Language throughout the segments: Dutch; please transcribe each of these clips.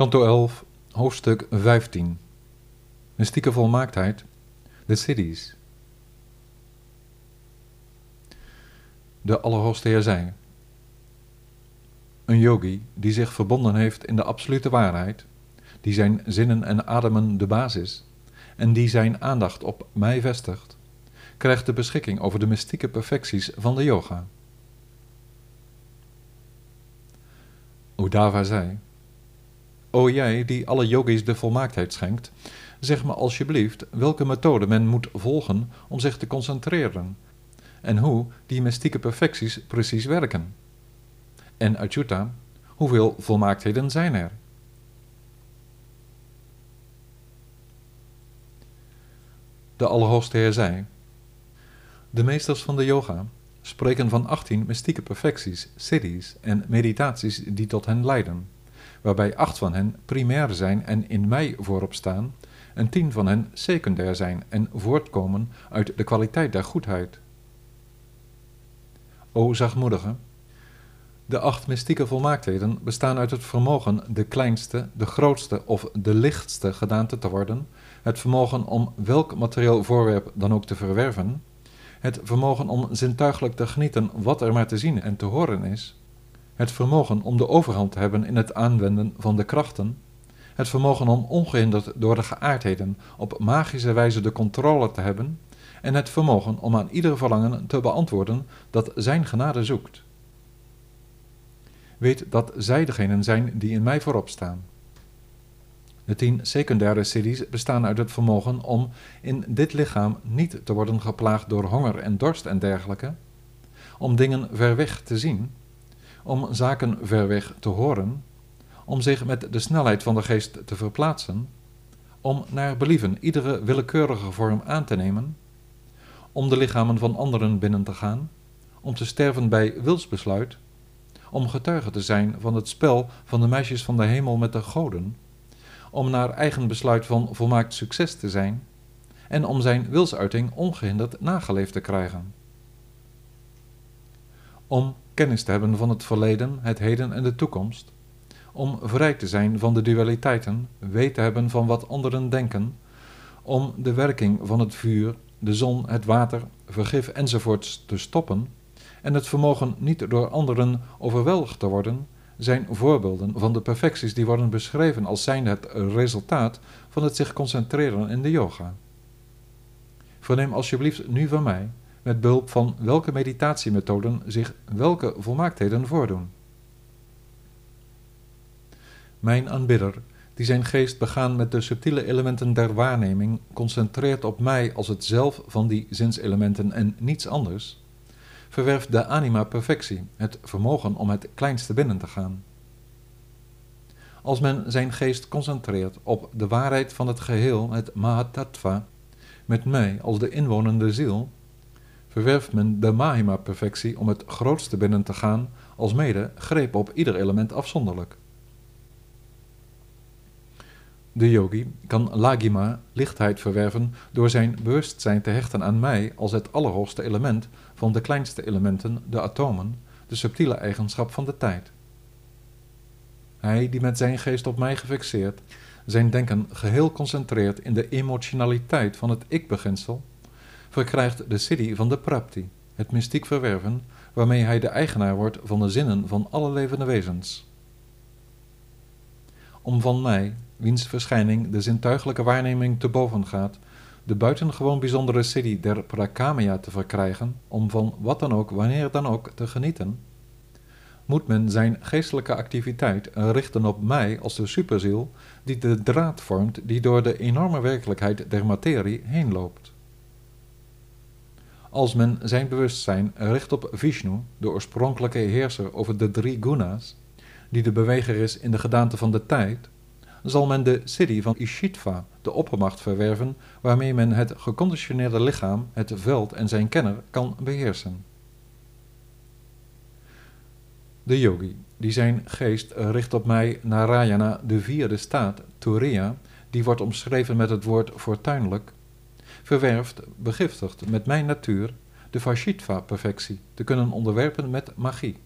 Kanto 11, hoofdstuk 15. Mystieke volmaaktheid, de cities. De Allerhoogste Heer zei: Een yogi die zich verbonden heeft in de absolute waarheid, die zijn zinnen en ademen de basis, en die zijn aandacht op mij vestigt, krijgt de beschikking over de mystieke perfecties van de yoga. Udava zei: O jij die alle yogis de volmaaktheid schenkt, zeg me alsjeblieft welke methode men moet volgen om zich te concentreren en hoe die mystieke perfecties precies werken. En Achyuta, hoeveel volmaaktheden zijn er? De Allerhoogste Heer zei: De meesters van de yoga spreken van 18 mystieke perfecties, siddhis en meditaties die tot hen leiden waarbij acht van hen primair zijn en in mij voorop staan, en tien van hen secundair zijn en voortkomen uit de kwaliteit der goedheid. O zachtmoedige, de acht mystieke volmaaktheden bestaan uit het vermogen de kleinste, de grootste of de lichtste gedaante te worden, het vermogen om welk materieel voorwerp dan ook te verwerven, het vermogen om zintuigelijk te genieten wat er maar te zien en te horen is, het vermogen om de overhand te hebben in het aanwenden van de krachten, het vermogen om ongehinderd door de geaardheden op magische wijze de controle te hebben, en het vermogen om aan ieder verlangen te beantwoorden dat Zijn genade zoekt. Weet dat zij degenen zijn die in mij voorop staan. De tien secundaire series bestaan uit het vermogen om in dit lichaam niet te worden geplaagd door honger en dorst en dergelijke, om dingen ver weg te zien, om zaken ver weg te horen, om zich met de snelheid van de geest te verplaatsen, om naar believen iedere willekeurige vorm aan te nemen, om de lichamen van anderen binnen te gaan, om te sterven bij wilsbesluit, om getuige te zijn van het spel van de meisjes van de hemel met de goden, om naar eigen besluit van volmaakt succes te zijn en om zijn wilsuiting ongehinderd nageleefd te krijgen. Om kennis te hebben van het verleden, het heden en de toekomst, om vrij te zijn van de dualiteiten, weet te hebben van wat anderen denken, om de werking van het vuur, de zon, het water, vergif enzovoorts te stoppen, en het vermogen niet door anderen overweldigd te worden, zijn voorbeelden van de perfecties die worden beschreven als zijnde het resultaat van het zich concentreren in de yoga. Verneem alsjeblieft nu van mij met behulp van welke meditatiemethoden zich welke volmaaktheden voordoen. Mijn aanbidder, die zijn geest begaan met de subtiele elementen der waarneming, concentreert op mij als het zelf van die zinselementen en niets anders, verwerft de anima perfectie, het vermogen om het kleinste binnen te gaan. Als men zijn geest concentreert op de waarheid van het geheel, het Mahatattva, met mij als de inwonende ziel, verwerft men de Mahima-perfectie om het grootste binnen te gaan, als mede greep op ieder element afzonderlijk. De yogi kan lagima, lichtheid, verwerven door zijn bewustzijn te hechten aan mij als het allerhoogste element van de kleinste elementen, de atomen, de subtiele eigenschap van de tijd. Hij die met zijn geest op mij gefixeerd, zijn denken geheel concentreert in de emotionaliteit van het ik-beginsel, verkrijgt de siddhi van de prapti, het mystiek verwerven, waarmee hij de eigenaar wordt van de zinnen van alle levende wezens. Om van mij, wiens verschijning de zintuigelijke waarneming te boven gaat, de buitengewoon bijzondere siddhi der prakamya te verkrijgen, om van wat dan ook, wanneer dan ook, te genieten, moet men zijn geestelijke activiteit richten op mij als de superziel die de draad vormt die door de enorme werkelijkheid der materie heen loopt. Als men zijn bewustzijn richt op Vishnu, de oorspronkelijke heerser over de drie gunas, die de beweger is in de gedaante van de tijd, zal men de siddhi van Ishitva, de oppermacht, verwerven waarmee men het geconditioneerde lichaam, het veld en zijn kenner kan beheersen. De yogi, die zijn geest richt op mij Narayana, de vierde staat, Turiya, die wordt omschreven met het woord fortuinlijk, verwerft, begiftigt met mijn natuur de Vashitva-perfectie te kunnen onderwerpen met magie.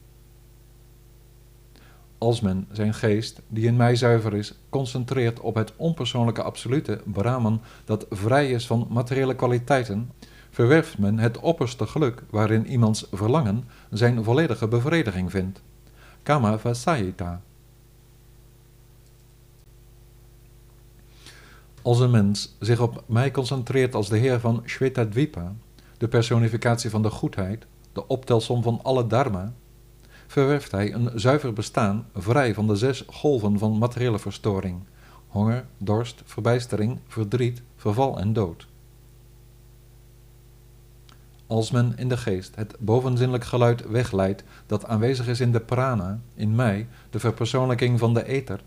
Als men zijn geest, die in mij zuiver is, concentreert op het onpersoonlijke absolute Brahman dat vrij is van materiële kwaliteiten, verwerft men het opperste geluk waarin iemands verlangen zijn volledige bevrediging vindt. Kama Vasayita. Als een mens zich op mij concentreert als de heer van Shvetadvipa, de personificatie van de goedheid, de optelsom van alle dharma, verwerft hij een zuiver bestaan vrij van de zes golven van materiële verstoring: honger, dorst, verbijstering, verdriet, verval en dood. Als men in de geest het bovenzinnelijk geluid wegleidt dat aanwezig is in de prana, in mij, de verpersoonlijking van de ether,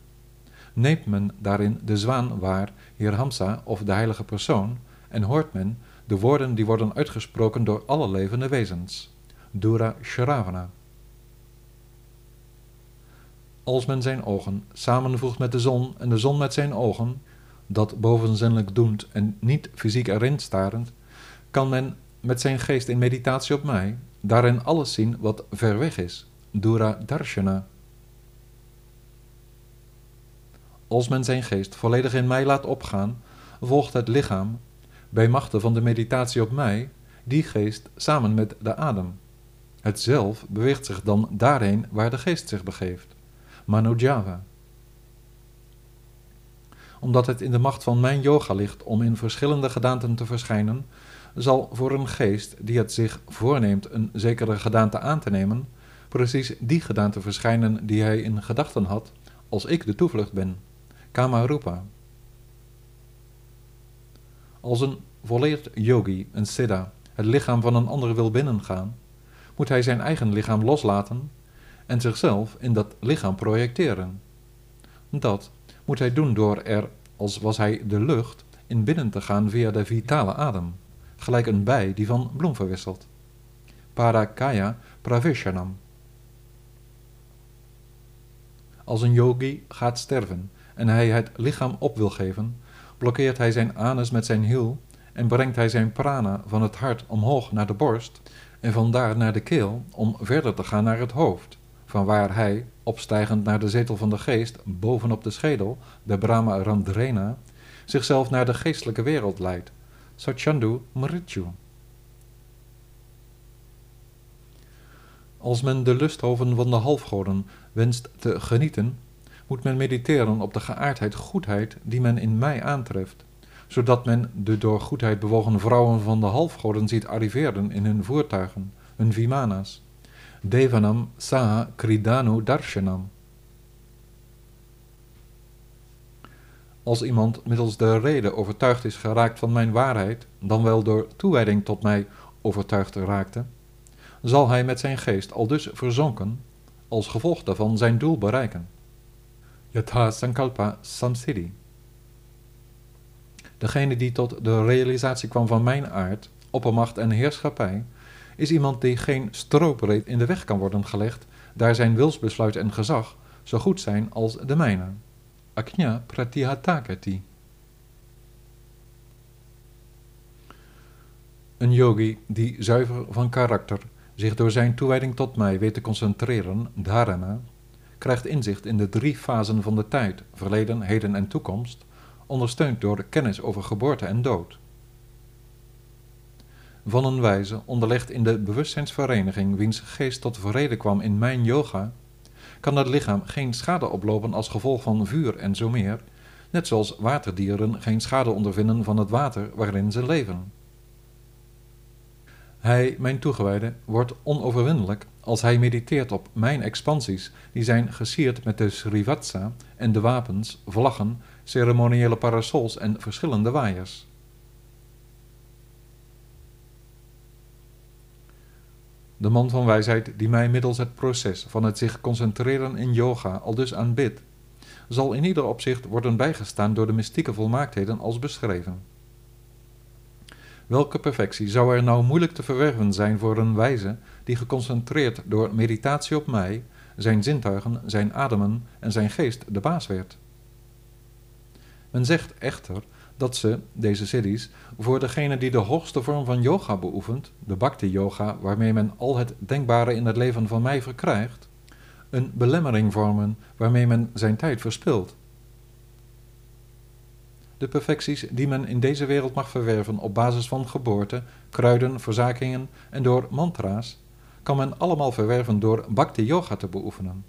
neemt men daarin de zwaan waar, Heer Hamsa of de heilige persoon, en hoort men de woorden die worden uitgesproken door alle levende wezens. Dura Shravana. Als men zijn ogen samenvoegt met de zon en de zon met zijn ogen, dat bovenzinnelijk doend en niet fysiek erin starend, kan men met zijn geest in meditatie op mij daarin alles zien wat ver weg is. Dura Darshana. Als men zijn geest volledig in mij laat opgaan, volgt het lichaam, bij machten van de meditatie op mij, die geest samen met de adem. Het zelf beweegt zich dan daarheen waar de geest zich begeeft. Manojava. Omdat het in de macht van mijn yoga ligt om in verschillende gedaanten te verschijnen, zal voor een geest die het zich voorneemt een zekere gedaante aan te nemen, precies die gedaante verschijnen die hij in gedachten had, als ik de toevlucht ben. Kamarupa. Als een volleerd yogi, een siddha, het lichaam van een ander wil binnengaan, moet hij zijn eigen lichaam loslaten en zichzelf in dat lichaam projecteren. Dat moet hij doen door er, als was hij de lucht, in binnen te gaan via de vitale adem, gelijk een bij die van bloem verwisselt. Parakaya pravishanam. Als een yogi gaat sterven en hij het lichaam op wil geven, blokkeert hij zijn anus met zijn hiel en brengt hij zijn prana van het hart omhoog naar de borst en vandaar naar de keel om verder te gaan naar het hoofd, vanwaar hij, opstijgend naar de zetel van de geest bovenop de schedel, de Brahma Randrena, zichzelf naar de geestelijke wereld leidt, Sachandu Mrityu. Als men de lusthoven van de halfgoden wenst te genieten, moet men mediteren op de geaardheid goedheid die men in mij aantreft, zodat men de door goedheid bewogen vrouwen van de halfgoden ziet arriveren in hun voertuigen, hun vimanas. Devanam Saha Kridanu Darshanam. Als iemand middels de reden overtuigd is geraakt van mijn waarheid, dan wel door toewijding tot mij overtuigd raakte, zal hij met zijn geest al dus verzonken, als gevolg daarvan zijn doel bereiken. Yatha Sankalpa Samsiddhi. Degene die tot de realisatie kwam van mijn aard, oppermacht en heerschappij, is iemand die geen stroopbreed in de weg kan worden gelegd, daar zijn wilsbesluit en gezag zo goed zijn als de mijne. Aknya Pratihatakati. Een yogi die zuiver van karakter zich door zijn toewijding tot mij weet te concentreren, dharana, krijgt inzicht in de drie fasen van de tijd, verleden, heden en toekomst, ondersteund door de kennis over geboorte en dood. Van een wijze onderlegd in de bewustzijnsvereniging wiens geest tot vrede kwam in mijn yoga, kan het lichaam geen schade oplopen als gevolg van vuur en zo meer, net zoals waterdieren geen schade ondervinden van het water waarin ze leven. Hij, mijn toegewijde, wordt onoverwinnelijk als hij mediteert op mijn expansies, die zijn gesierd met de srivatsa en de wapens, vlaggen, ceremoniële parasols en verschillende waaiers. De man van wijsheid die mij middels het proces van het zich concentreren in yoga al dus aanbidt, zal in ieder opzicht worden bijgestaan door de mystieke volmaaktheden als beschreven. Welke perfectie zou er nou moeilijk te verwerven zijn voor een wijze die geconcentreerd door meditatie op mij, zijn zintuigen, zijn ademen en zijn geest de baas werd? Men zegt echter dat ze, deze siddhis, voor degene die de hoogste vorm van yoga beoefent, de bhakti-yoga waarmee men al het denkbare in het leven van mij verkrijgt, een belemmering vormen waarmee men zijn tijd verspilt. De perfecties die men in deze wereld mag verwerven op basis van geboorte, kruiden, verzakingen en door mantra's, kan men allemaal verwerven door bhakti yoga te beoefenen.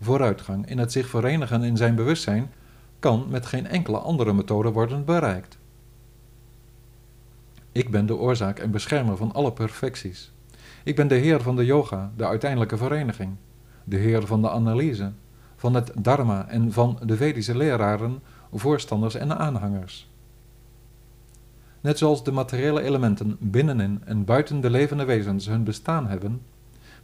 Vooruitgang in het zich verenigen in zijn bewustzijn kan met geen enkele andere methode worden bereikt. Ik ben de oorzaak en beschermer van alle perfecties. Ik ben de heer van de yoga, de uiteindelijke vereniging, de heer van de analyse, van het dharma en van de Vedische leraren, voorstanders en aanhangers. Net zoals de materiële elementen binnenin en buiten de levende wezens hun bestaan hebben,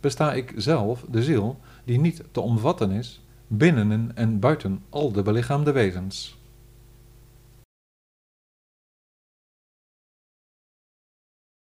besta ik zelf, de ziel, die niet te omvatten is, binnenin en buiten al de belichaamde wezens.